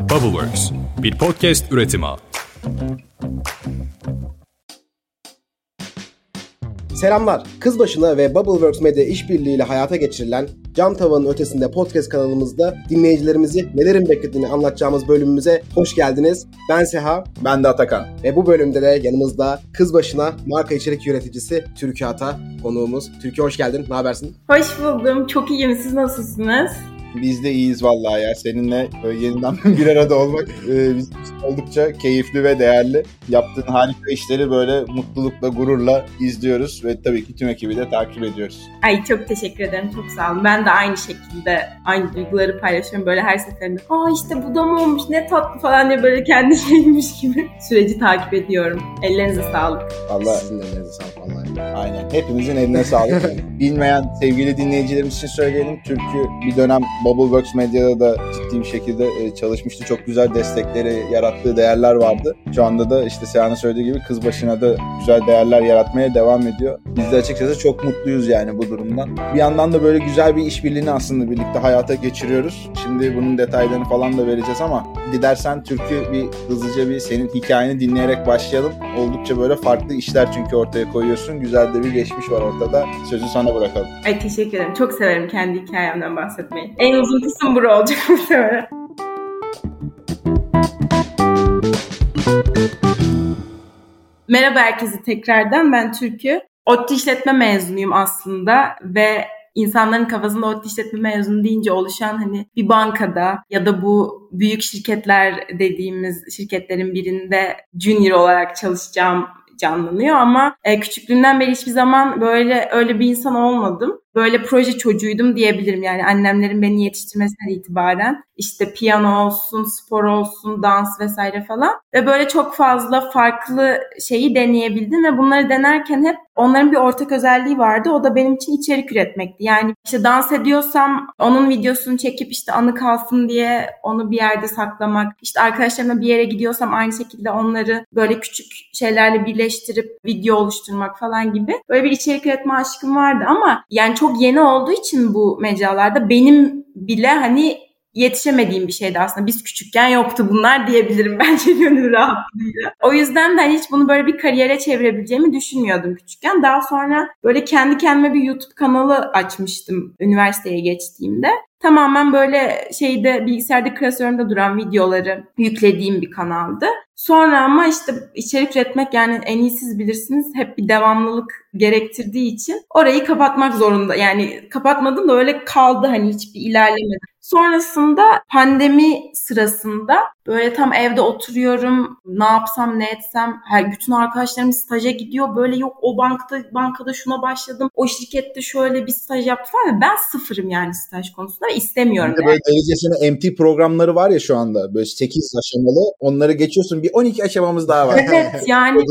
Bubbleworks, bir podcast üretimi. Selamlar. Kızbaşına ve Bubbleworks Media işbirliğiyle hayata geçirilen Cam Tavanın Ötesinde podcast kanalımızda dinleyicilerimizi nelerin beklediğini anlatacağımız bölümümüze hoş geldiniz. Ben Seha. Ben de Atakan. Ve bu bölümde de yanımızda Kızbaşına marka içerik yöneticisi Türkiye Ata konuğumuz. Türkiye hoş geldin. Ne habersin? Hoş buldum. Çok iyiyim. Siz nasılsınız? Biz de iyiyiz vallahi ya. Seninle böyle yeniden bir arada olmak e, bizim oldukça keyifli ve değerli. Yaptığın harika işleri böyle mutlulukla, gururla izliyoruz ve tabii ki tüm ekibi de takip ediyoruz. Ay çok teşekkür ederim. Çok sağ olun. Ben de aynı şekilde aynı duyguları paylaşıyorum. Böyle her seferinde aa işte bu da mı olmuş ne tatlı falan diye böyle kendi şeymiş gibi süreci takip ediyorum. Ellerinize sağlık. Allah sizin ellerinize sağlık vallahi. Aynen. Hepimizin eline sağlık. Bilmeyen sevgili dinleyicilerimiz için söyleyelim. Türkü bir dönem Bubbleworks Medya'da da ciddi bir şekilde e, çalışmıştı. Çok güzel destekleri, yarattığı değerler vardı. Şu anda da işte Seyhan'ın söylediği gibi kız başına da güzel değerler yaratmaya devam ediyor. Biz de açıkçası çok mutluyuz yani bu durumdan. Bir yandan da böyle güzel bir işbirliğini aslında birlikte hayata geçiriyoruz. Şimdi bunun detaylarını falan da vereceğiz ama dilersen Türkü bir hızlıca bir senin hikayeni dinleyerek başlayalım. Oldukça böyle farklı işler çünkü ortaya koyuyorsun. Güzel de bir geçmiş var ortada. Sözü sana bırakalım. Ay teşekkür ederim. Çok severim kendi hikayemden bahsetmeyi. En uzun kısım bura olacak muhtemelen. Merhaba herkese tekrardan. Ben Türkü. ODTÜ işletme mezunuyum aslında ve insanların kafasında ODTÜ işletme mezunu deyince oluşan hani bir bankada ya da bu büyük şirketler dediğimiz şirketlerin birinde junior olarak çalışacağım canlanıyor ama e, küçüklüğümden beri hiçbir zaman böyle öyle bir insan olmadım. Böyle proje çocuğuydum diyebilirim yani annemlerin beni yetiştirmesinden itibaren işte piyano olsun, spor olsun, dans vesaire falan ve böyle çok fazla farklı şeyi deneyebildim ve bunları denerken hep onların bir ortak özelliği vardı. O da benim için içerik üretmekti. Yani işte dans ediyorsam onun videosunu çekip işte anı kalsın diye onu bir yerde saklamak. İşte arkadaşlarımla bir yere gidiyorsam aynı şekilde onları böyle küçük şeylerle birleştirip video oluşturmak falan gibi. Böyle bir içerik üretme aşkım vardı ama yani çok yeni olduğu için bu mecralarda benim bile hani yetişemediğim bir şeydi aslında. Biz küçükken yoktu bunlar diyebilirim bence gönül rahatlığıyla. O yüzden de hani hiç bunu böyle bir kariyere çevirebileceğimi düşünmüyordum küçükken. Daha sonra böyle kendi kendime bir YouTube kanalı açmıştım üniversiteye geçtiğimde. Tamamen böyle şeyde bilgisayarda klasörümde duran videoları yüklediğim bir kanaldı. Sonra ama işte içerik üretmek yani en iyi siz bilirsiniz hep bir devamlılık gerektirdiği için orayı kapatmak zorunda. Yani kapatmadım da öyle kaldı hani hiçbir ilerlemedi. Sonrasında pandemi sırasında böyle tam evde oturuyorum. Ne yapsam ne etsem. Her bütün arkadaşlarım staja gidiyor. Böyle yok o bankada bankada şuna başladım. O şirkette şöyle bir staj yaptı falan. Ben sıfırım yani staj konusunda ve istemiyorum. Yani. Böyle derecesine MT programları var ya şu anda. Böyle 8 aşamalı. Onları geçiyorsun. Bir 12 aşamamız daha var. Evet yani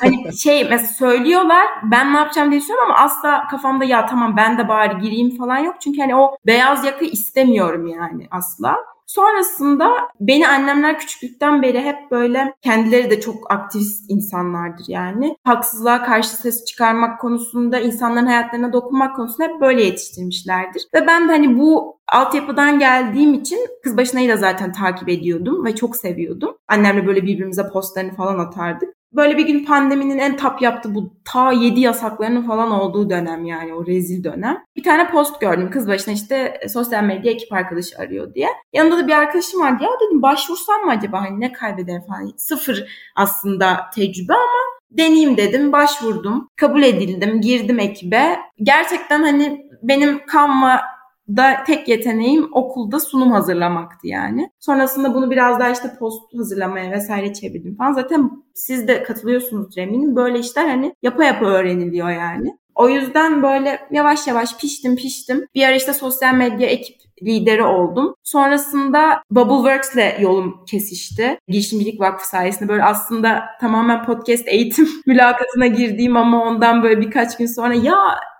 hani şey mesela söylüyorlar ben ne yapacağım diye düşünüyorum ama asla kafamda ya tamam ben de bari gireyim falan yok. Çünkü hani o beyaz yaka istemiyorum yani asla. Sonrasında beni annemler küçüklükten beri hep böyle kendileri de çok aktivist insanlardır yani. Haksızlığa karşı ses çıkarmak konusunda, insanların hayatlarına dokunmak konusunda hep böyle yetiştirmişlerdir. Ve ben de hani bu altyapıdan geldiğim için kız başınayı da zaten takip ediyordum ve çok seviyordum. Annemle böyle birbirimize postlarını falan atardık. Böyle bir gün pandeminin en tap yaptığı bu ta 7 yasaklarının falan olduğu dönem yani o rezil dönem. Bir tane post gördüm kız başına işte sosyal medya ekip arkadaşı arıyor diye. Yanında da bir arkadaşım vardı ya dedim başvursam mı acaba hani ne kaybeder falan. Sıfır aslında tecrübe ama deneyeyim dedim başvurdum. Kabul edildim girdim ekibe. Gerçekten hani benim Canva da tek yeteneğim okulda sunum hazırlamaktı yani. Sonrasında bunu biraz daha işte post hazırlamaya vesaire çevirdim falan. Zaten siz de katılıyorsunuz eminim. Böyle işler hani yapa yapa öğreniliyor yani. O yüzden böyle yavaş yavaş piştim piştim. Bir ara işte sosyal medya ekip lideri oldum. Sonrasında Bubbleworks'le yolum kesişti. Girişimcilik Vakfı sayesinde böyle aslında tamamen podcast eğitim mülakatına girdiğim ama ondan böyle birkaç gün sonra ya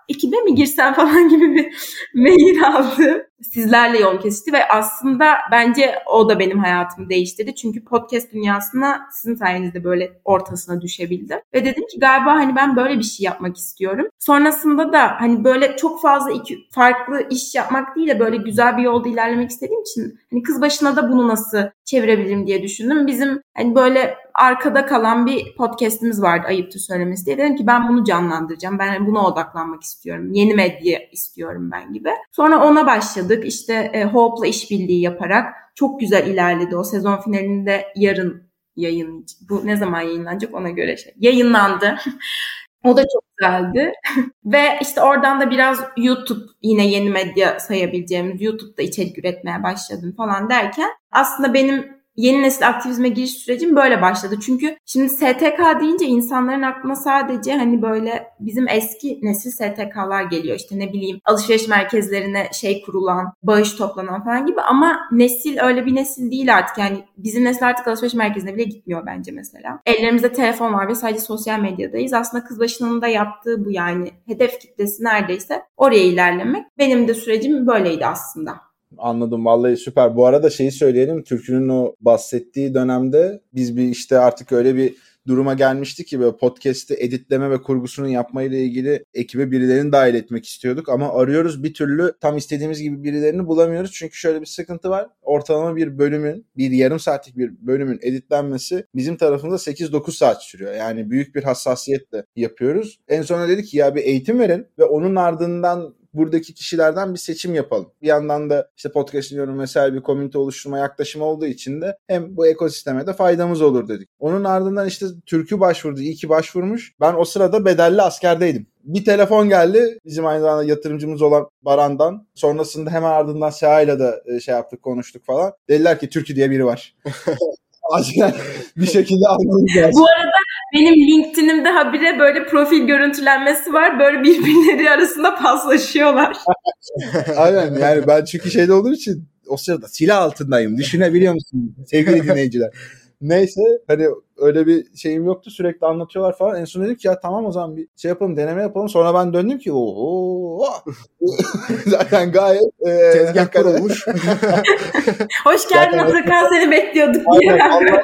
ekibe mi girsem falan gibi bir mail aldım. Sizlerle yol kesişti ve aslında bence o da benim hayatımı değiştirdi. Çünkü podcast dünyasına sizin sayenizde böyle ortasına düşebildim. Ve dedim ki galiba hani ben böyle bir şey yapmak istiyorum. Sonrasında da hani böyle çok fazla iki farklı iş yapmak değil de böyle güzel bir yolda ilerlemek istediğim için hani kız başına da bunu nasıl çevirebilirim diye düşündüm. Bizim hani böyle arkada kalan bir podcast'imiz vardı ayıptır söylemesi diye. Dedim ki ben bunu canlandıracağım. Ben buna odaklanmak istiyorum. Yeni medya istiyorum ben gibi. Sonra ona başladık. İşte e, Hope'la işbirliği yaparak çok güzel ilerledi. O sezon finalinde yarın yayın bu ne zaman yayınlanacak ona göre şey yayınlandı. o da çok güzeldi. Ve işte oradan da biraz YouTube yine yeni medya sayabileceğimiz YouTube'da içerik üretmeye başladım falan derken aslında benim yeni nesil aktivizme giriş sürecim böyle başladı. Çünkü şimdi STK deyince insanların aklına sadece hani böyle bizim eski nesil STK'lar geliyor. İşte ne bileyim alışveriş merkezlerine şey kurulan, bağış toplanan falan gibi ama nesil öyle bir nesil değil artık. Yani bizim nesil artık alışveriş merkezine bile gitmiyor bence mesela. Ellerimizde telefon var ve sadece sosyal medyadayız. Aslında kız başının da yaptığı bu yani hedef kitlesi neredeyse oraya ilerlemek. Benim de sürecim böyleydi aslında. Anladım vallahi süper. Bu arada şeyi söyleyelim. Türkünün o bahsettiği dönemde biz bir işte artık öyle bir duruma gelmişti ki böyle podcast'i editleme ve kurgusunu yapmayla ilgili ekibe birilerini dahil etmek istiyorduk ama arıyoruz bir türlü tam istediğimiz gibi birilerini bulamıyoruz. Çünkü şöyle bir sıkıntı var. Ortalama bir bölümün, bir yarım saatlik bir bölümün editlenmesi bizim tarafımızda 8-9 saat sürüyor. Yani büyük bir hassasiyetle yapıyoruz. En sonunda dedik ki ya bir eğitim verin ve onun ardından buradaki kişilerden bir seçim yapalım. Bir yandan da işte podcast dinliyorum mesela bir komünite oluşturma yaklaşımı olduğu için de hem bu ekosisteme de faydamız olur dedik. Onun ardından işte Türk'ü başvurdu. İyi ki başvurmuş. Ben o sırada bedelli askerdeydim. Bir telefon geldi bizim aynı zamanda yatırımcımız olan Baran'dan. Sonrasında hemen ardından Seha'yla da e, şey yaptık konuştuk falan. Dediler ki Türkü diye biri var. Acilen bir şekilde almamız lazım. Bu arada benim LinkedIn'imde habire böyle profil görüntülenmesi var. Böyle birbirleri arasında paslaşıyorlar. Aynen yani ben çünkü şeyde olduğum için o sırada silah altındayım. Düşünebiliyor musun sevgili dinleyiciler? Neyse hani öyle bir şeyim yoktu sürekli anlatıyorlar falan. En son dedik ya tamam o zaman bir şey yapalım deneme yapalım. Sonra ben döndüm ki o zaten gayet e, tezgah kurulmuş. Hoş geldin Atakan seni bekliyorduk diye. Aynen,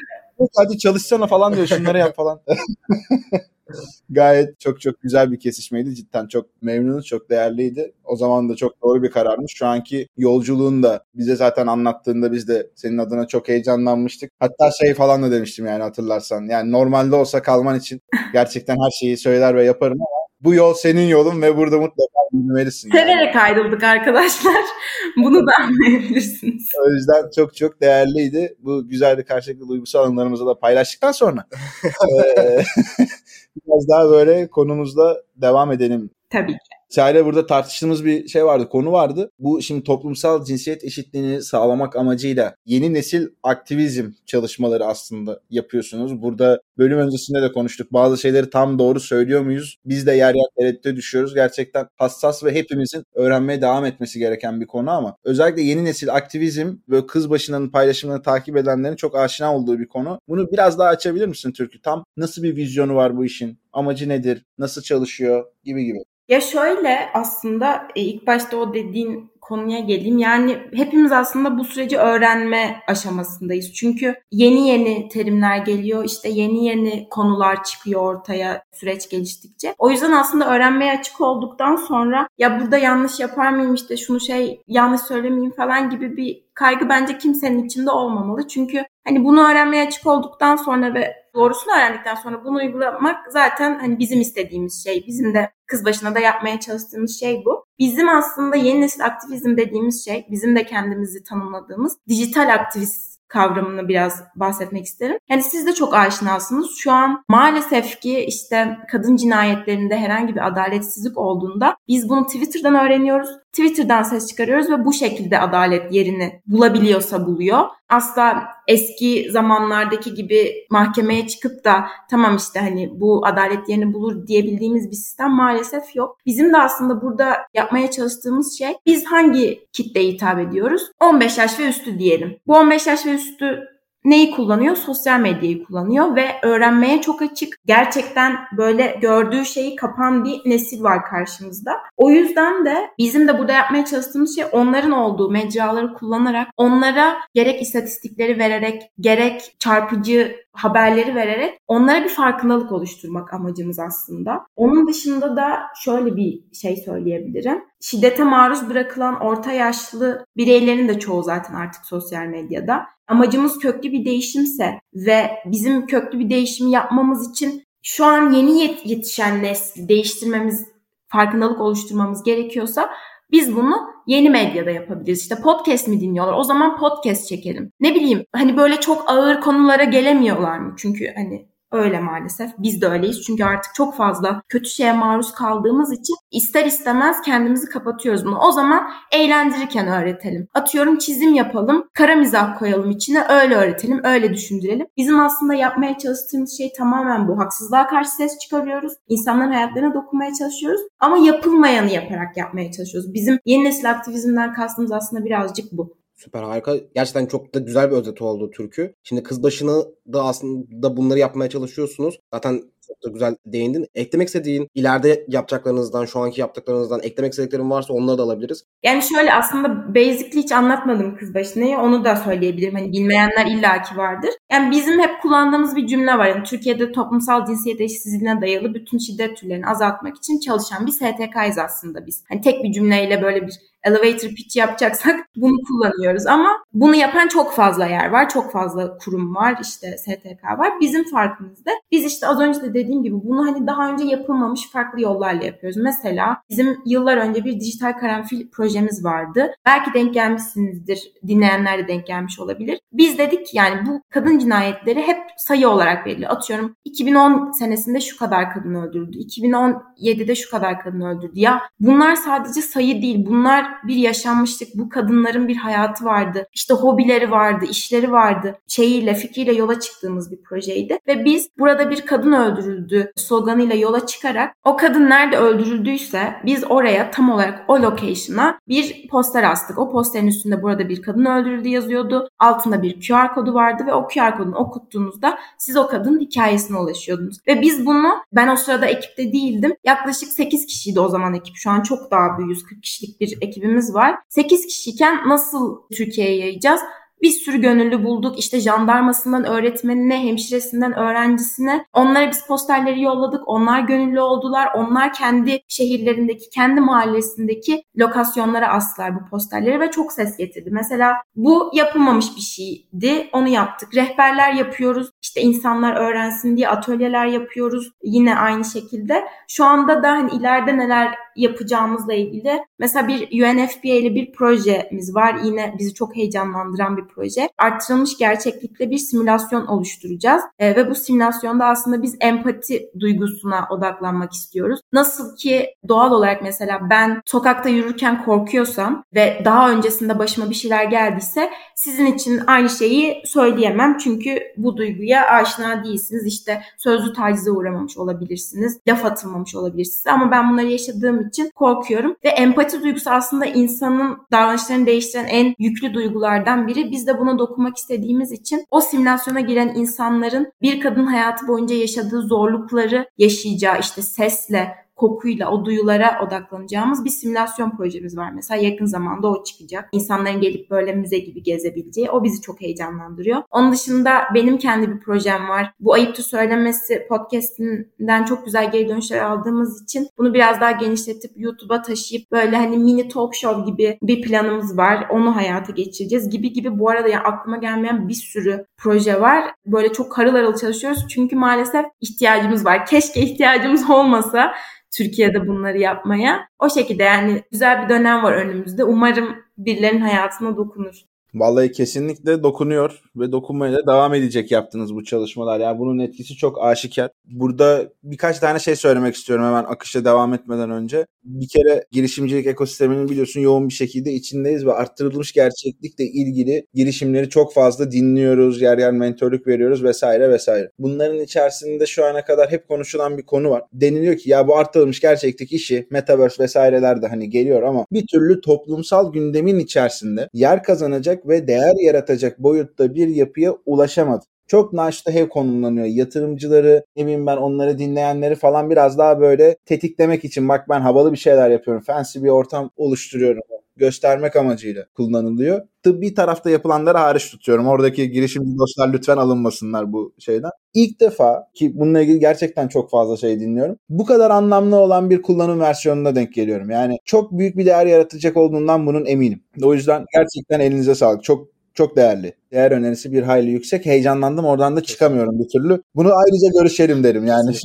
hadi çalışsana falan diyor şunları yap falan. Gayet çok çok güzel bir kesişmeydi. Cidden çok memnunuz, çok değerliydi. O zaman da çok doğru bir kararmış. Şu anki yolculuğun da bize zaten anlattığında biz de senin adına çok heyecanlanmıştık. Hatta şey falan da demiştim yani hatırlarsan. Yani normalde olsa kalman için gerçekten her şeyi söyler ve yaparım ama bu yol senin yolun ve burada mutlaka yürümelisin. Severek yani. ayrıldık arkadaşlar. Bunu da anlayabilirsiniz. O yüzden çok çok değerliydi. Bu güzel bir karşılıklı duygusal anılarımızı da paylaştıktan sonra biraz daha böyle konumuzda devam edelim. Tabii ki. Şair'le burada tartıştığımız bir şey vardı, konu vardı. Bu şimdi toplumsal cinsiyet eşitliğini sağlamak amacıyla yeni nesil aktivizm çalışmaları aslında yapıyorsunuz. Burada bölüm öncesinde de konuştuk. Bazı şeyleri tam doğru söylüyor muyuz? Biz de yer yer tereddüte düşüyoruz. Gerçekten hassas ve hepimizin öğrenmeye devam etmesi gereken bir konu ama özellikle yeni nesil aktivizm ve kız başının paylaşımlarını takip edenlerin çok aşina olduğu bir konu. Bunu biraz daha açabilir misin Türkü? Tam nasıl bir vizyonu var bu işin? Amacı nedir? Nasıl çalışıyor? Gibi gibi. Ya şöyle aslında e, ilk başta o dediğin konuya geleyim. Yani hepimiz aslında bu süreci öğrenme aşamasındayız. Çünkü yeni yeni terimler geliyor. işte yeni yeni konular çıkıyor ortaya süreç geliştikçe. O yüzden aslında öğrenmeye açık olduktan sonra ya burada yanlış yapar mıyım işte şunu şey yanlış söylemeyeyim falan gibi bir kaygı bence kimsenin içinde olmamalı. Çünkü hani bunu öğrenmeye açık olduktan sonra ve doğrusunu öğrendikten sonra bunu uygulamak zaten hani bizim istediğimiz şey. Bizim de kız başına da yapmaya çalıştığımız şey bu. Bizim aslında yeni nesil aktivizm dediğimiz şey, bizim de kendimizi tanımladığımız dijital aktivist kavramını biraz bahsetmek isterim. Yani siz de çok aşinasınız. Şu an maalesef ki işte kadın cinayetlerinde herhangi bir adaletsizlik olduğunda biz bunu Twitter'dan öğreniyoruz. Twitter'dan ses çıkarıyoruz ve bu şekilde adalet yerini bulabiliyorsa buluyor. Asla eski zamanlardaki gibi mahkemeye çıkıp da tamam işte hani bu adalet yerini bulur diyebildiğimiz bir sistem maalesef yok. Bizim de aslında burada yapmaya çalıştığımız şey biz hangi kitleye hitap ediyoruz? 15 yaş ve üstü diyelim. Bu 15 yaş ve üstü neyi kullanıyor? Sosyal medyayı kullanıyor ve öğrenmeye çok açık. Gerçekten böyle gördüğü şeyi kapan bir nesil var karşımızda. O yüzden de bizim de burada yapmaya çalıştığımız şey onların olduğu mecraları kullanarak onlara gerek istatistikleri vererek gerek çarpıcı haberleri vererek onlara bir farkındalık oluşturmak amacımız aslında. Onun dışında da şöyle bir şey söyleyebilirim. Şiddete maruz bırakılan orta yaşlı bireylerin de çoğu zaten artık sosyal medyada. Amacımız köklü bir değişimse ve bizim köklü bir değişimi yapmamız için şu an yeni yetişen nesli değiştirmemiz, farkındalık oluşturmamız gerekiyorsa biz bunu yeni medyada yapabiliriz. İşte podcast mi dinliyorlar? O zaman podcast çekelim. Ne bileyim hani böyle çok ağır konulara gelemiyorlar mı? Çünkü hani Öyle maalesef. Biz de öyleyiz. Çünkü artık çok fazla kötü şeye maruz kaldığımız için ister istemez kendimizi kapatıyoruz bunu. O zaman eğlendirirken öğretelim. Atıyorum çizim yapalım, kara mizah koyalım içine, öyle öğretelim, öyle düşündürelim. Bizim aslında yapmaya çalıştığımız şey tamamen bu. Haksızlığa karşı ses çıkarıyoruz. İnsanların hayatlarına dokunmaya çalışıyoruz. Ama yapılmayanı yaparak yapmaya çalışıyoruz. Bizim yeni nesil aktivizmden kastımız aslında birazcık bu. Süper harika. Gerçekten çok da güzel bir özet oldu türkü. Şimdi kız başını da aslında bunları yapmaya çalışıyorsunuz. Zaten çok da güzel değindin. Eklemek istediğin, ileride yapacaklarınızdan, şu anki yaptıklarınızdan eklemek istediklerin varsa onları da alabiliriz. Yani şöyle aslında basically hiç anlatmadım kız başını. Onu da söyleyebilirim. Hani bilmeyenler illaki vardır. Yani bizim hep kullandığımız bir cümle var. Yani Türkiye'de toplumsal cinsiyet eşitsizliğine dayalı bütün şiddet türlerini azaltmak için çalışan bir STK'yız aslında biz. Hani tek bir cümleyle böyle bir elevator pitch yapacaksak bunu kullanıyoruz ama bunu yapan çok fazla yer var. Çok fazla kurum var. işte STK var. Bizim farkımız da biz işte az önce de dediğim gibi bunu hani daha önce yapılmamış farklı yollarla yapıyoruz. Mesela bizim yıllar önce bir dijital karanfil projemiz vardı. Belki denk gelmişsinizdir. Dinleyenler de denk gelmiş olabilir. Biz dedik ki yani bu kadın cinayetleri hep sayı olarak veriliyor. Atıyorum 2010 senesinde şu kadar kadın öldürdü. 2017'de şu kadar kadın öldürdü. Ya bunlar sadece sayı değil. Bunlar bir yaşanmışlık. Bu kadınların bir hayatı vardı. İşte hobileri vardı, işleri vardı. Şeyiyle, fikriyle yola çıktığımız bir projeydi. Ve biz burada bir kadın öldürüldü sloganıyla yola çıkarak o kadın nerede öldürüldüyse biz oraya tam olarak o location'a bir poster astık. O posterin üstünde burada bir kadın öldürüldü yazıyordu. Altında bir QR kodu vardı ve o QR kodunu okuttuğunuzda siz o kadının hikayesine ulaşıyordunuz. Ve biz bunu ben o sırada ekipte değildim. Yaklaşık 8 kişiydi o zaman ekip. Şu an çok daha büyük 140 kişilik bir ekibimiz var. 8 kişiyken nasıl Türkiye'ye yayacağız? bir sürü gönüllü bulduk. İşte jandarmasından öğretmenine, hemşiresinden öğrencisine. Onlara biz posterleri yolladık. Onlar gönüllü oldular. Onlar kendi şehirlerindeki, kendi mahallesindeki lokasyonlara astılar bu posterleri ve çok ses getirdi. Mesela bu yapılmamış bir şeydi. Onu yaptık. Rehberler yapıyoruz. İşte insanlar öğrensin diye atölyeler yapıyoruz. Yine aynı şekilde. Şu anda da hani ileride neler yapacağımızla ilgili mesela bir UNFPA ile bir projemiz var. Yine bizi çok heyecanlandıran bir proje. Arttırılmış gerçeklikle bir simülasyon oluşturacağız. E, ve bu simülasyonda aslında biz empati duygusuna odaklanmak istiyoruz. Nasıl ki doğal olarak mesela ben sokakta yürürken korkuyorsam ve daha öncesinde başıma bir şeyler geldiyse sizin için aynı şeyi söyleyemem. Çünkü bu duyguya aşina değilsiniz. İşte sözlü tacize uğramamış olabilirsiniz. Laf atılmamış olabilirsiniz. Ama ben bunları yaşadığım için korkuyorum. Ve empati duygusu aslında insanın davranışlarını değiştiren en yüklü duygulardan biri. Biz de buna dokunmak istediğimiz için o simülasyona giren insanların bir kadın hayatı boyunca yaşadığı zorlukları yaşayacağı işte sesle, kokuyla, o duyulara odaklanacağımız bir simülasyon projemiz var. Mesela yakın zamanda o çıkacak. İnsanların gelip böyle müze gibi gezebileceği. O bizi çok heyecanlandırıyor. Onun dışında benim kendi bir projem var. Bu Ayıptı Söylemesi podcastinden çok güzel geri dönüşler aldığımız için bunu biraz daha genişletip YouTube'a taşıyıp böyle hani mini talk show gibi bir planımız var. Onu hayata geçireceğiz gibi gibi. Bu arada yani aklıma gelmeyen bir sürü proje var. Böyle çok harıl harıl çalışıyoruz. Çünkü maalesef ihtiyacımız var. Keşke ihtiyacımız olmasa. Türkiye'de bunları yapmaya. O şekilde yani güzel bir dönem var önümüzde. Umarım birilerinin hayatına dokunur. Vallahi kesinlikle dokunuyor ve dokunmaya da devam edecek yaptığınız bu çalışmalar. Yani bunun etkisi çok aşikar. Burada birkaç tane şey söylemek istiyorum hemen akışa devam etmeden önce. Bir kere girişimcilik ekosisteminin biliyorsun yoğun bir şekilde içindeyiz ve arttırılmış gerçeklikle ilgili girişimleri çok fazla dinliyoruz, yer yer mentorluk veriyoruz vesaire vesaire. Bunların içerisinde şu ana kadar hep konuşulan bir konu var. Deniliyor ki ya bu arttırılmış gerçeklik işi, metaverse vesaireler de hani geliyor ama bir türlü toplumsal gündemin içerisinde yer kazanacak ve değer yaratacak boyutta bir yapıya ulaşamadı çok have konumlanıyor. Yatırımcıları, ne bileyim ben onları dinleyenleri falan biraz daha böyle tetiklemek için bak ben havalı bir şeyler yapıyorum. Fancy bir ortam oluşturuyorum göstermek amacıyla kullanılıyor. Tıbbi tarafta yapılanları hariç tutuyorum. Oradaki girişimci dostlar lütfen alınmasınlar bu şeyden. İlk defa ki bununla ilgili gerçekten çok fazla şey dinliyorum. Bu kadar anlamlı olan bir kullanım versiyonuna denk geliyorum. Yani çok büyük bir değer yaratacak olduğundan bunun eminim. O yüzden gerçekten elinize sağlık. Çok çok değerli. Değer önerisi bir hayli yüksek. Heyecanlandım. Oradan da çıkamıyorum bir türlü. Bunu ayrıca görüşelim derim yani.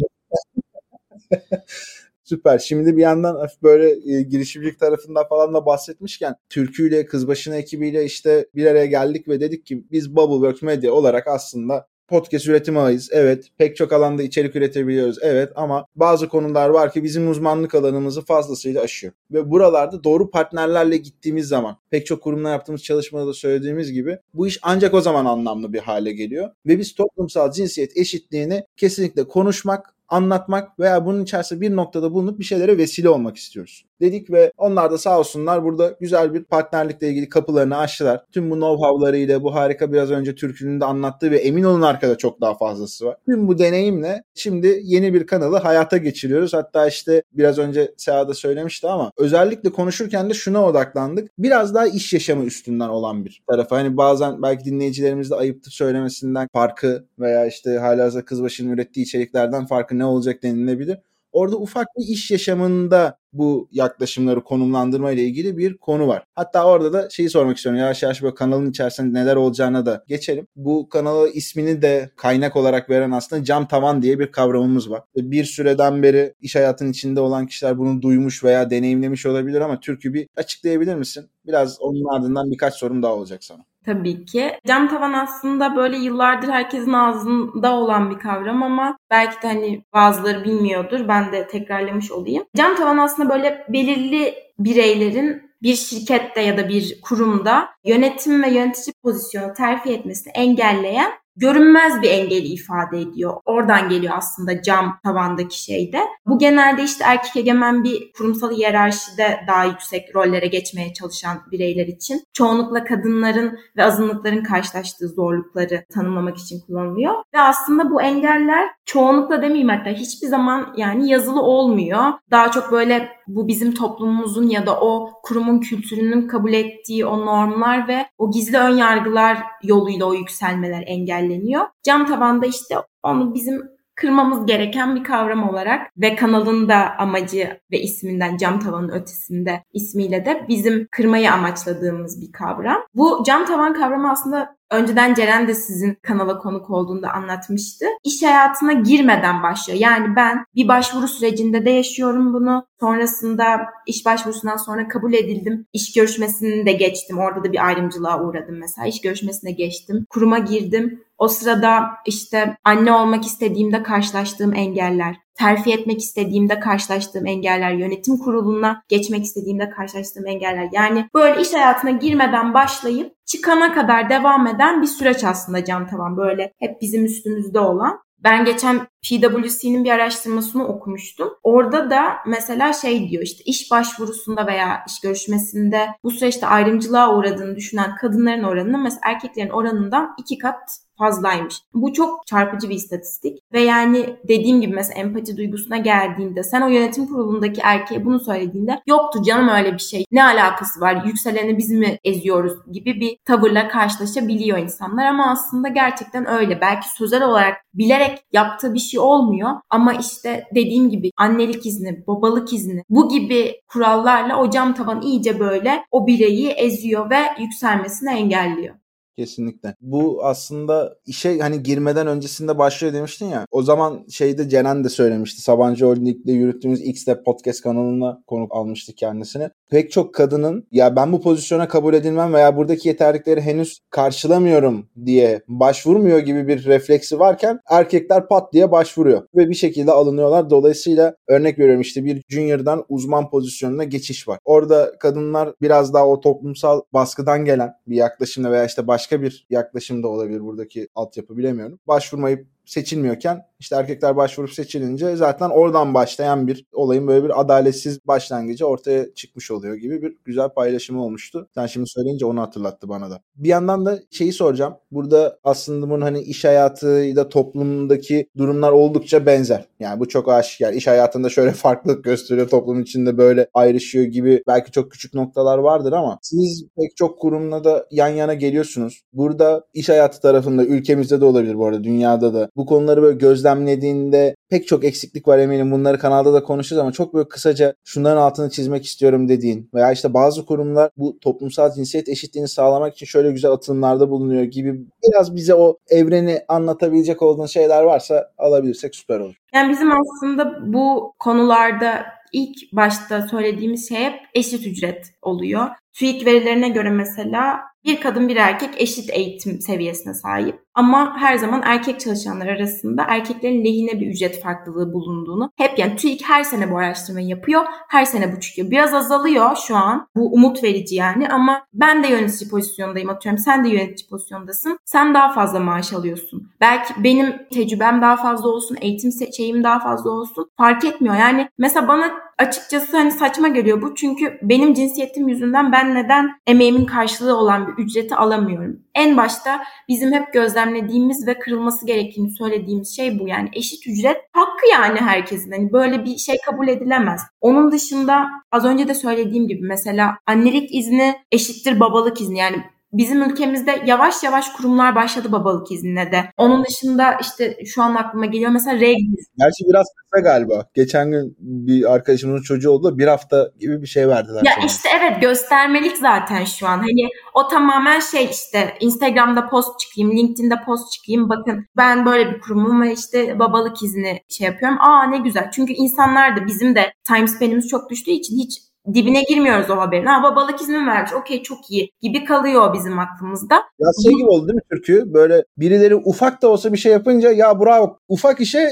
Süper. Şimdi bir yandan böyle e, girişimcilik tarafından falan da bahsetmişken Türkü ile Kızbaşı'nın ekibiyle işte bir araya geldik ve dedik ki biz Bubbleworks Media olarak aslında podcast üretimi ağıyız. Evet. Pek çok alanda içerik üretebiliyoruz. Evet ama bazı konular var ki bizim uzmanlık alanımızı fazlasıyla aşıyor. Ve buralarda doğru partnerlerle gittiğimiz zaman pek çok kurumla yaptığımız çalışmada da söylediğimiz gibi bu iş ancak o zaman anlamlı bir hale geliyor. Ve biz toplumsal cinsiyet eşitliğini kesinlikle konuşmak, anlatmak veya bunun içerisinde bir noktada bulunup bir şeylere vesile olmak istiyoruz. Dedik ve onlar da sağ olsunlar burada güzel bir partnerlikle ilgili kapılarını açtılar. Tüm bu know-how'larıyla bu harika biraz önce Türk'ünün de anlattığı ve emin olun arkada çok daha fazlası var. Tüm bu deneyimle şimdi yeni bir kanalı hayata geçiriyoruz. Hatta işte biraz önce Seha da söylemişti ama özellikle konuşurken de şuna odaklandık. Biraz daha iş yaşamı üstünden olan bir tarafı. Hani bazen belki dinleyicilerimiz de ayıptır söylemesinden farkı veya işte halihazırda Kızbaşı'nın ürettiği içeriklerden farkı ne olacak denilebilir. Orada ufak bir iş yaşamında bu yaklaşımları konumlandırma ile ilgili bir konu var. Hatta orada da şeyi sormak istiyorum. Yavaş yavaş böyle kanalın içerisinde neler olacağına da geçelim. Bu kanala ismini de kaynak olarak veren aslında cam tavan diye bir kavramımız var. Bir süreden beri iş hayatının içinde olan kişiler bunu duymuş veya deneyimlemiş olabilir ama Türk'ü bir açıklayabilir misin? Biraz onun ardından birkaç sorum daha olacak sana tabii ki. Cam tavan aslında böyle yıllardır herkesin ağzında olan bir kavram ama belki de hani bazıları bilmiyordur. Ben de tekrarlamış olayım. Cam tavan aslında böyle belirli bireylerin bir şirkette ya da bir kurumda yönetim ve yönetici pozisyonu terfi etmesini engelleyen görünmez bir engeli ifade ediyor. Oradan geliyor aslında cam tavandaki şeyde. Bu genelde işte erkek egemen bir kurumsal hiyerarşide daha yüksek rollere geçmeye çalışan bireyler için. Çoğunlukla kadınların ve azınlıkların karşılaştığı zorlukları tanımlamak için kullanılıyor. Ve aslında bu engeller çoğunlukla demeyeyim hatta hiçbir zaman yani yazılı olmuyor. Daha çok böyle bu bizim toplumumuzun ya da o kurumun kültürünün kabul ettiği o normlar ve o gizli ön yargılar yoluyla o yükselmeler engelleniyor. Cam tabanda işte onu bizim kırmamız gereken bir kavram olarak ve kanalın da amacı ve isminden cam tavanın ötesinde ismiyle de bizim kırmayı amaçladığımız bir kavram. Bu cam tavan kavramı aslında önceden Ceren de sizin kanala konuk olduğunda anlatmıştı. İş hayatına girmeden başlıyor. Yani ben bir başvuru sürecinde de yaşıyorum bunu. Sonrasında iş başvurusundan sonra kabul edildim. İş görüşmesini de geçtim. Orada da bir ayrımcılığa uğradım mesela. İş görüşmesine geçtim. Kuruma girdim. O sırada işte anne olmak istediğimde karşılaştığım engeller, terfi etmek istediğimde karşılaştığım engeller, yönetim kuruluna geçmek istediğimde karşılaştığım engeller. Yani böyle iş hayatına girmeden başlayıp çıkana kadar devam eden bir süreç aslında cam tavan. Böyle hep bizim üstümüzde olan. Ben geçen PwC'nin bir araştırmasını okumuştum. Orada da mesela şey diyor işte iş başvurusunda veya iş görüşmesinde bu süreçte ayrımcılığa uğradığını düşünen kadınların oranının mesela erkeklerin oranından iki kat fazlaymış. Bu çok çarpıcı bir istatistik ve yani dediğim gibi mesela empati duygusuna geldiğinde sen o yönetim kurulundaki erkeğe bunu söylediğinde yoktu canım öyle bir şey ne alakası var yükseleni biz mi eziyoruz gibi bir tavırla karşılaşabiliyor insanlar ama aslında gerçekten öyle. Belki sözel olarak bilerek yaptığı bir şey olmuyor ama işte dediğim gibi annelik izni, babalık izni bu gibi kurallarla o cam tavan iyice böyle o bireyi eziyor ve yükselmesini engelliyor. Kesinlikle. Bu aslında işe hani girmeden öncesinde başlıyor demiştin ya. O zaman şeyde Ceren de söylemişti. Sabancı Holding'le yürüttüğümüz X-Step podcast kanalına konuk almıştık kendisini. Pek çok kadının ya ben bu pozisyona kabul edilmem veya buradaki yeterlikleri henüz karşılamıyorum diye başvurmuyor gibi bir refleksi varken erkekler pat diye başvuruyor ve bir şekilde alınıyorlar. Dolayısıyla örnek veriyorum işte bir junior'dan uzman pozisyonuna geçiş var. Orada kadınlar biraz daha o toplumsal baskıdan gelen bir yaklaşımla veya işte başka bir yaklaşımda olabilir buradaki altyapı bilemiyorum. Başvurmayıp seçilmiyorken işte erkekler başvurup seçilince zaten oradan başlayan bir olayın böyle bir adaletsiz başlangıcı ortaya çıkmış oluyor gibi bir güzel paylaşımı olmuştu. Sen şimdi söyleyince onu hatırlattı bana da. Bir yandan da şeyi soracağım. Burada aslında bunun hani iş hayatıyla toplumdaki durumlar oldukça benzer. Yani bu çok aşikar. İş hayatında şöyle farklılık gösteriyor. Toplum içinde böyle ayrışıyor gibi belki çok küçük noktalar vardır ama siz pek çok kurumla da yan yana geliyorsunuz. Burada iş hayatı tarafında ülkemizde de olabilir bu arada dünyada da bu konuları böyle gözlemlediğinde pek çok eksiklik var eminim. Bunları kanalda da konuşuruz ama çok böyle kısaca şunların altını çizmek istiyorum dediğin veya işte bazı kurumlar bu toplumsal cinsiyet eşitliğini sağlamak için şöyle güzel atılımlarda bulunuyor gibi biraz bize o evreni anlatabilecek olduğun şeyler varsa alabilirsek süper olur. Yani bizim aslında bu konularda ilk başta söylediğimiz şey hep eşit ücret oluyor. TÜİK verilerine göre mesela bir kadın bir erkek eşit eğitim seviyesine sahip. Ama her zaman erkek çalışanlar arasında erkeklerin lehine bir ücret farklılığı bulunduğunu hep yani TÜİK her sene bu araştırmayı yapıyor. Her sene bu çıkıyor. Biraz azalıyor şu an. Bu umut verici yani ama ben de yönetici pozisyondayım atıyorum. Sen de yönetici pozisyondasın. Sen daha fazla maaş alıyorsun. Belki benim tecrübem daha fazla olsun, eğitim şeyim daha fazla olsun. Fark etmiyor. Yani mesela bana açıkçası hani saçma geliyor bu. Çünkü benim cinsiyetim yüzünden ben neden emeğimin karşılığı olan bir ücreti alamıyorum? En başta bizim hep gözlemlediğimiz ve kırılması gerektiğini söylediğimiz şey bu. Yani eşit ücret hakkı yani herkesin. Hani böyle bir şey kabul edilemez. Onun dışında az önce de söylediğim gibi mesela annelik izni eşittir babalık izni. Yani Bizim ülkemizde yavaş yavaş kurumlar başladı babalık iznine de. Onun dışında işte şu an aklıma geliyor mesela regl. Gerçi biraz kısa galiba. Geçen gün bir arkadaşımın çocuğu oldu. Bir hafta gibi bir şey verdiler. Ya sana. işte evet göstermelik zaten şu an. Hani o tamamen şey işte Instagram'da post çıkayım, LinkedIn'de post çıkayım. Bakın ben böyle bir kurumum ve işte babalık izni şey yapıyorum. Aa ne güzel. Çünkü insanlar da bizim de time span'imiz çok düştüğü için hiç dibine girmiyoruz o haberin. Ha babalık izni vermiş okey çok iyi gibi kalıyor bizim aklımızda. Ya şey gibi oldu değil mi Türkü? Böyle birileri ufak da olsa bir şey yapınca ya bravo ufak işe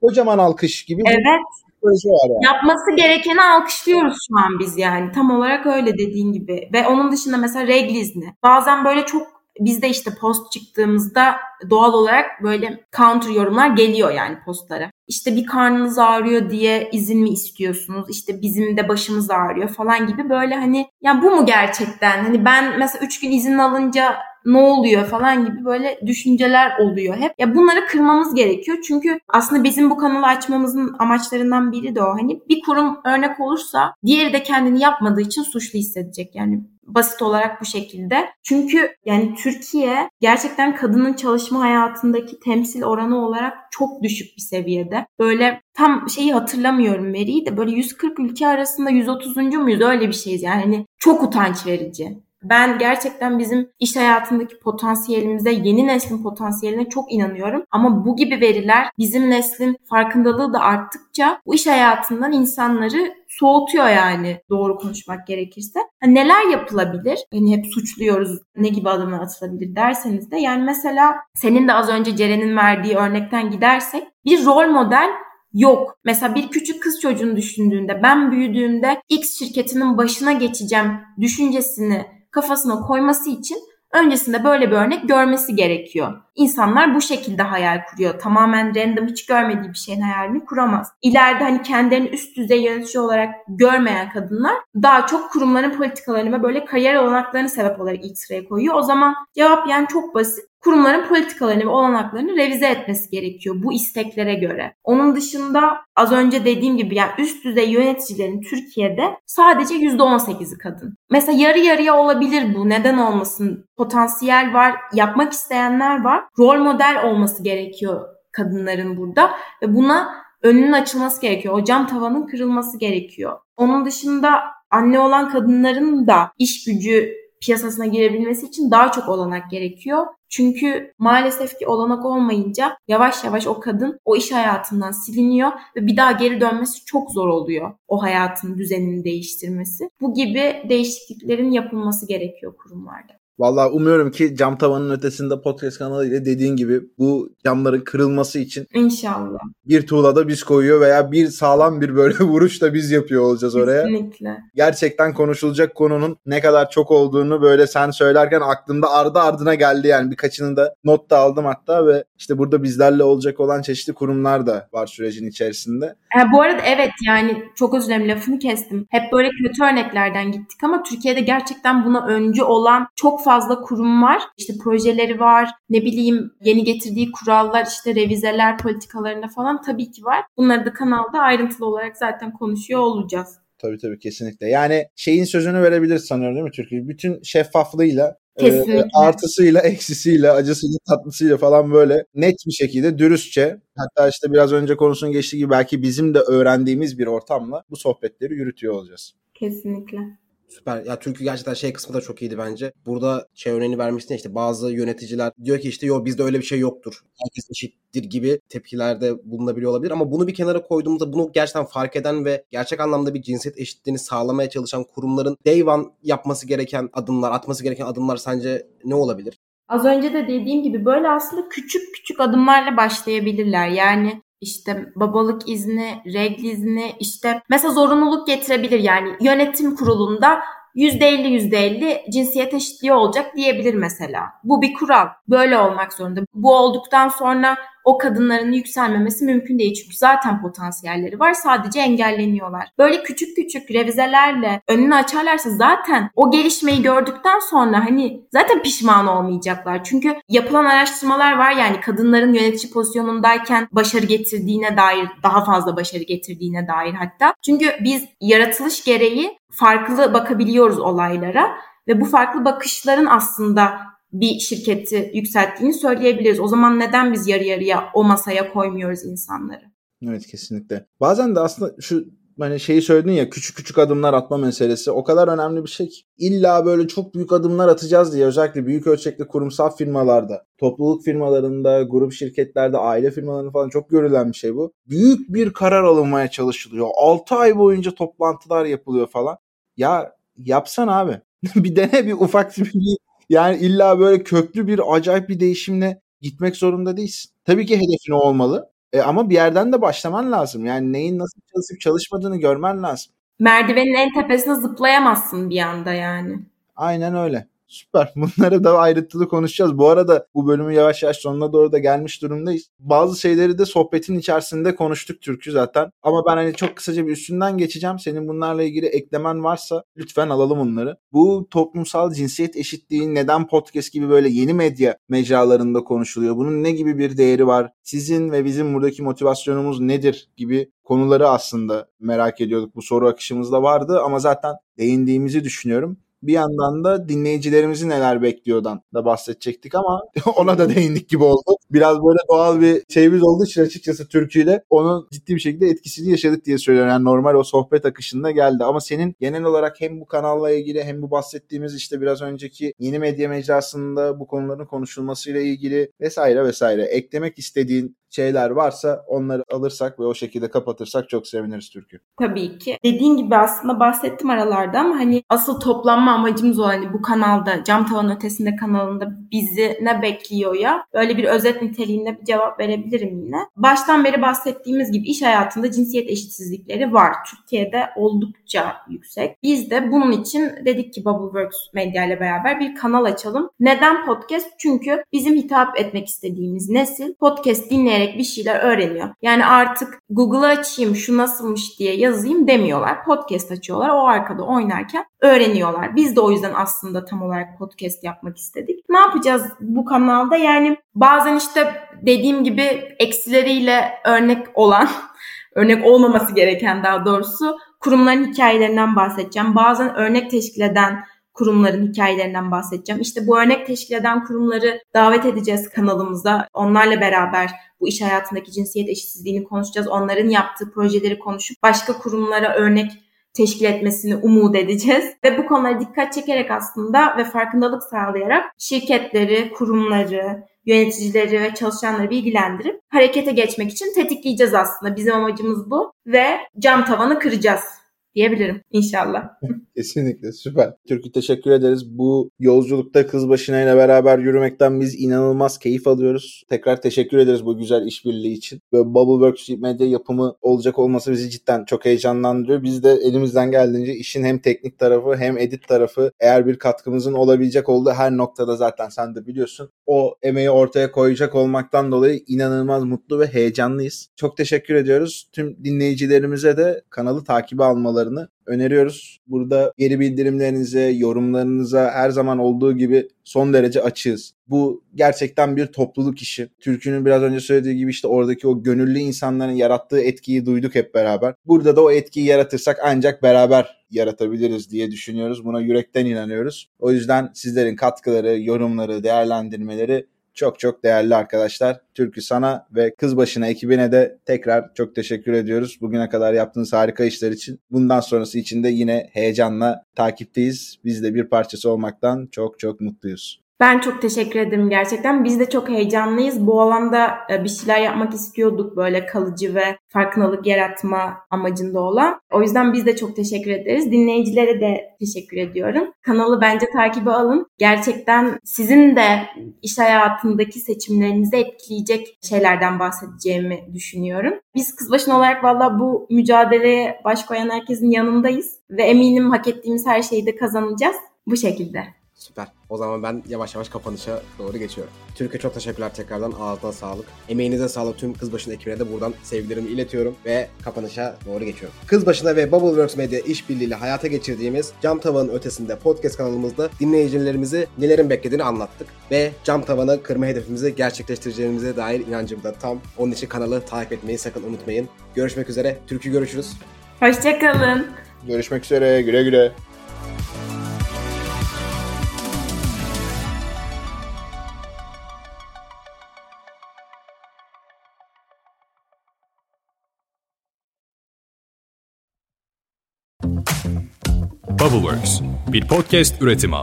kocaman alkış gibi. Evet. Var yani. Yapması gerekeni alkışlıyoruz şu an biz yani. Tam olarak öyle dediğin gibi. Ve onun dışında mesela regl izni. Bazen böyle çok biz de işte post çıktığımızda doğal olarak böyle counter yorumlar geliyor yani postlara. İşte bir karnınız ağrıyor diye izin mi istiyorsunuz? İşte bizim de başımız ağrıyor falan gibi böyle hani ya bu mu gerçekten? Hani ben mesela 3 gün izin alınca ne oluyor falan gibi böyle düşünceler oluyor hep. Ya bunları kırmamız gerekiyor. Çünkü aslında bizim bu kanalı açmamızın amaçlarından biri de o. Hani bir kurum örnek olursa diğeri de kendini yapmadığı için suçlu hissedecek. Yani basit olarak bu şekilde. Çünkü yani Türkiye gerçekten kadının çalışma hayatındaki temsil oranı olarak çok düşük bir seviyede. Böyle tam şeyi hatırlamıyorum veriyi de böyle 140 ülke arasında 130. muyuz öyle bir şeyiz yani hani çok utanç verici. Ben gerçekten bizim iş hayatındaki potansiyelimize, yeni neslin potansiyeline çok inanıyorum. Ama bu gibi veriler bizim neslin farkındalığı da arttıkça bu iş hayatından insanları soğutuyor yani doğru konuşmak gerekirse. Yani neler yapılabilir? Hani hep suçluyoruz ne gibi adımlar atılabilir derseniz de yani mesela senin de az önce Ceren'in verdiği örnekten gidersek bir rol model yok. Mesela bir küçük kız çocuğunu düşündüğünde ben büyüdüğümde X şirketinin başına geçeceğim düşüncesini kafasına koyması için öncesinde böyle bir örnek görmesi gerekiyor. İnsanlar bu şekilde hayal kuruyor. Tamamen random hiç görmediği bir şeyin hayalini kuramaz. İleride hani kendilerini üst düzey yönetici olarak görmeyen kadınlar daha çok kurumların politikalarını ve böyle kariyer olanaklarını sebep olarak ilk sıraya koyuyor. O zaman cevap yani çok basit kurumların politikalarını ve olanaklarını revize etmesi gerekiyor bu isteklere göre. Onun dışında az önce dediğim gibi yani üst düzey yöneticilerin Türkiye'de sadece %18'i kadın. Mesela yarı yarıya olabilir bu. Neden olmasın? Potansiyel var, yapmak isteyenler var. Rol model olması gerekiyor kadınların burada ve buna önünün açılması gerekiyor. O cam tavanın kırılması gerekiyor. Onun dışında anne olan kadınların da iş gücü piyasasına girebilmesi için daha çok olanak gerekiyor. Çünkü maalesef ki olanak olmayınca yavaş yavaş o kadın o iş hayatından siliniyor ve bir daha geri dönmesi çok zor oluyor. O hayatın düzenini değiştirmesi. Bu gibi değişikliklerin yapılması gerekiyor kurumlarda. Valla umuyorum ki cam tavanın ötesinde podcast kanalı ile dediğin gibi bu camların kırılması için İnşallah. bir tuğla da biz koyuyor veya bir sağlam bir böyle vuruş da biz yapıyor olacağız oraya. Kesinlikle. Gerçekten konuşulacak konunun ne kadar çok olduğunu böyle sen söylerken aklımda ardı ardına geldi yani birkaçını da not da aldım hatta ve işte burada bizlerle olacak olan çeşitli kurumlar da var sürecin içerisinde. E, bu arada evet yani çok özür dilerim lafını kestim. Hep böyle kötü örneklerden gittik ama Türkiye'de gerçekten buna öncü olan çok fazla kurum var. İşte projeleri var, ne bileyim yeni getirdiği kurallar, işte revizeler politikalarında falan tabii ki var. Bunları da kanalda ayrıntılı olarak zaten konuşuyor olacağız. Tabii tabii kesinlikle. Yani şeyin sözünü verebiliriz sanıyorum değil mi Türkiye? Bütün şeffaflığıyla Kesinlikle. E, artısıyla, eksisiyle, acısıyla, tatlısıyla falan böyle net bir şekilde dürüstçe hatta işte biraz önce konusunun geçtiği gibi belki bizim de öğrendiğimiz bir ortamla bu sohbetleri yürütüyor olacağız. Kesinlikle. Süper. Ya Türkiye gerçekten şey kısmı da çok iyiydi bence. Burada şey örneğini vermiştin işte bazı yöneticiler diyor ki işte yok bizde öyle bir şey yoktur. Herkes eşittir gibi tepkilerde bulunabiliyor olabilir. Ama bunu bir kenara koyduğumuzda bunu gerçekten fark eden ve gerçek anlamda bir cinsiyet eşitliğini sağlamaya çalışan kurumların day one yapması gereken adımlar, atması gereken adımlar sence ne olabilir? Az önce de dediğim gibi böyle aslında küçük küçük adımlarla başlayabilirler. Yani işte babalık izni, regl izni, işte mesela zorunluluk getirebilir yani. Yönetim kurulunda %50 %50 cinsiyet eşitliği olacak diyebilir mesela. Bu bir kural. Böyle olmak zorunda. Bu olduktan sonra o kadınların yükselmemesi mümkün değil. Çünkü zaten potansiyelleri var. Sadece engelleniyorlar. Böyle küçük küçük revizelerle önünü açarlarsa zaten o gelişmeyi gördükten sonra hani zaten pişman olmayacaklar. Çünkü yapılan araştırmalar var yani kadınların yönetici pozisyonundayken başarı getirdiğine dair daha fazla başarı getirdiğine dair hatta. Çünkü biz yaratılış gereği farklı bakabiliyoruz olaylara ve bu farklı bakışların aslında bir şirketi yükselttiğini söyleyebiliriz. O zaman neden biz yarı yarıya o masaya koymuyoruz insanları? Evet kesinlikle. Bazen de aslında şu hani şeyi söyledin ya küçük küçük adımlar atma meselesi o kadar önemli bir şey ki. İlla böyle çok büyük adımlar atacağız diye özellikle büyük ölçekli kurumsal firmalarda, topluluk firmalarında, grup şirketlerde, aile firmalarında falan çok görülen bir şey bu. Büyük bir karar alınmaya çalışılıyor. 6 ay boyunca toplantılar yapılıyor falan. Ya yapsan abi. bir dene bir ufak bir yani illa böyle köklü bir acayip bir değişimle gitmek zorunda değilsin. Tabii ki hedefin o olmalı. E, ama bir yerden de başlaman lazım. Yani neyin nasıl çalışıp çalışmadığını görmen lazım. Merdivenin en tepesine zıplayamazsın bir anda yani. Aynen öyle. Süper. Bunları da ayrıntılı konuşacağız. Bu arada bu bölümü yavaş yavaş sonuna doğru da gelmiş durumdayız. Bazı şeyleri de sohbetin içerisinde konuştuk Türk'ü zaten. Ama ben hani çok kısaca bir üstünden geçeceğim. Senin bunlarla ilgili eklemen varsa lütfen alalım onları. Bu toplumsal cinsiyet eşitliği neden podcast gibi böyle yeni medya mecralarında konuşuluyor? Bunun ne gibi bir değeri var? Sizin ve bizim buradaki motivasyonumuz nedir gibi konuları aslında merak ediyorduk. Bu soru akışımızda vardı ama zaten değindiğimizi düşünüyorum bir yandan da dinleyicilerimizi neler bekliyordan da bahsedecektik ama ona da değindik gibi oldu. Biraz böyle doğal bir şeyimiz olduğu için açıkçası Türkiye'yle onun ciddi bir şekilde etkisini yaşadık diye söylüyorum. Yani normal o sohbet akışında geldi. Ama senin genel olarak hem bu kanalla ilgili hem bu bahsettiğimiz işte biraz önceki yeni medya mecrasında bu konuların konuşulmasıyla ilgili vesaire vesaire eklemek istediğin şeyler varsa onları alırsak ve o şekilde kapatırsak çok seviniriz Türk'ü. Tabii ki. Dediğin gibi aslında bahsettim aralarda ama hani asıl toplanma amacımız o hani bu kanalda Cam Tavan Ötesinde kanalında bizi ne bekliyor ya böyle bir özet niteliğinde bir cevap verebilirim yine. Baştan beri bahsettiğimiz gibi iş hayatında cinsiyet eşitsizlikleri var. Türkiye'de oldukça yüksek. Biz de bunun için dedik ki Bubbleworks Medya ile beraber bir kanal açalım. Neden podcast? Çünkü bizim hitap etmek istediğimiz nesil podcast dinleyerek dinleyerek bir şeyler öğreniyor. Yani artık Google'ı açayım şu nasılmış diye yazayım demiyorlar. Podcast açıyorlar. O arkada oynarken öğreniyorlar. Biz de o yüzden aslında tam olarak podcast yapmak istedik. Ne yapacağız bu kanalda? Yani bazen işte dediğim gibi eksileriyle örnek olan örnek olmaması gereken daha doğrusu kurumların hikayelerinden bahsedeceğim. Bazen örnek teşkil eden kurumların hikayelerinden bahsedeceğim. İşte bu örnek teşkil eden kurumları davet edeceğiz kanalımıza. Onlarla beraber bu iş hayatındaki cinsiyet eşitsizliğini konuşacağız. Onların yaptığı projeleri konuşup başka kurumlara örnek teşkil etmesini umut edeceğiz. Ve bu konulara dikkat çekerek aslında ve farkındalık sağlayarak şirketleri, kurumları, yöneticileri ve çalışanları bilgilendirip harekete geçmek için tetikleyeceğiz aslında. Bizim amacımız bu ve cam tavanı kıracağız diyebilirim inşallah. Kesinlikle süper. Türkü teşekkür ederiz. Bu yolculukta kız başına ile beraber yürümekten biz inanılmaz keyif alıyoruz. Tekrar teşekkür ederiz bu güzel işbirliği için. Ve Bubbleworks medya yapımı olacak olması bizi cidden çok heyecanlandırıyor. Biz de elimizden geldiğince işin hem teknik tarafı hem edit tarafı eğer bir katkımızın olabilecek olduğu her noktada zaten sen de biliyorsun. O emeği ortaya koyacak olmaktan dolayı inanılmaz mutlu ve heyecanlıyız. Çok teşekkür ediyoruz. Tüm dinleyicilerimize de kanalı takibi almalarını öneriyoruz. Burada geri bildirimlerinize, yorumlarınıza her zaman olduğu gibi son derece açığız. Bu gerçekten bir topluluk işi. Türk'ünün biraz önce söylediği gibi işte oradaki o gönüllü insanların yarattığı etkiyi duyduk hep beraber. Burada da o etkiyi yaratırsak ancak beraber yaratabiliriz diye düşünüyoruz. Buna yürekten inanıyoruz. O yüzden sizlerin katkıları, yorumları, değerlendirmeleri çok çok değerli arkadaşlar. Türkü sana ve kız başına ekibine de tekrar çok teşekkür ediyoruz. Bugüne kadar yaptığınız harika işler için. Bundan sonrası için de yine heyecanla takipteyiz. Biz de bir parçası olmaktan çok çok mutluyuz. Ben çok teşekkür ederim gerçekten. Biz de çok heyecanlıyız. Bu alanda e, bir şeyler yapmak istiyorduk böyle kalıcı ve farkındalık yaratma amacında olan. O yüzden biz de çok teşekkür ederiz. Dinleyicilere de teşekkür ediyorum. Kanalı bence takibe alın. Gerçekten sizin de iş hayatındaki seçimlerinizi etkileyecek şeylerden bahsedeceğimi düşünüyorum. Biz Kızbaşın olarak valla bu mücadeleye baş koyan herkesin yanındayız. Ve eminim hak ettiğimiz her şeyi de kazanacağız. Bu şekilde. Süper. O zaman ben yavaş yavaş kapanışa doğru geçiyorum. Türkiye çok teşekkürler tekrardan. Ağzına sağlık. Emeğinize sağlık. Tüm Kızbaşı'nın ekibine de buradan sevgilerimi iletiyorum ve kapanışa doğru geçiyorum. Kızbaşı'na ve Bubbleworks Media işbirliğiyle hayata geçirdiğimiz Cam Tavanın ötesinde podcast kanalımızda dinleyicilerimizi nelerin beklediğini anlattık ve cam tavanı kırma hedefimizi gerçekleştireceğimize dair inancım da tam. Onun için kanalı takip etmeyi sakın unutmayın. Görüşmek üzere. Türkü görüşürüz. Hoşçakalın. Görüşmek üzere. Güle güle. Networks bir podcast üretimi.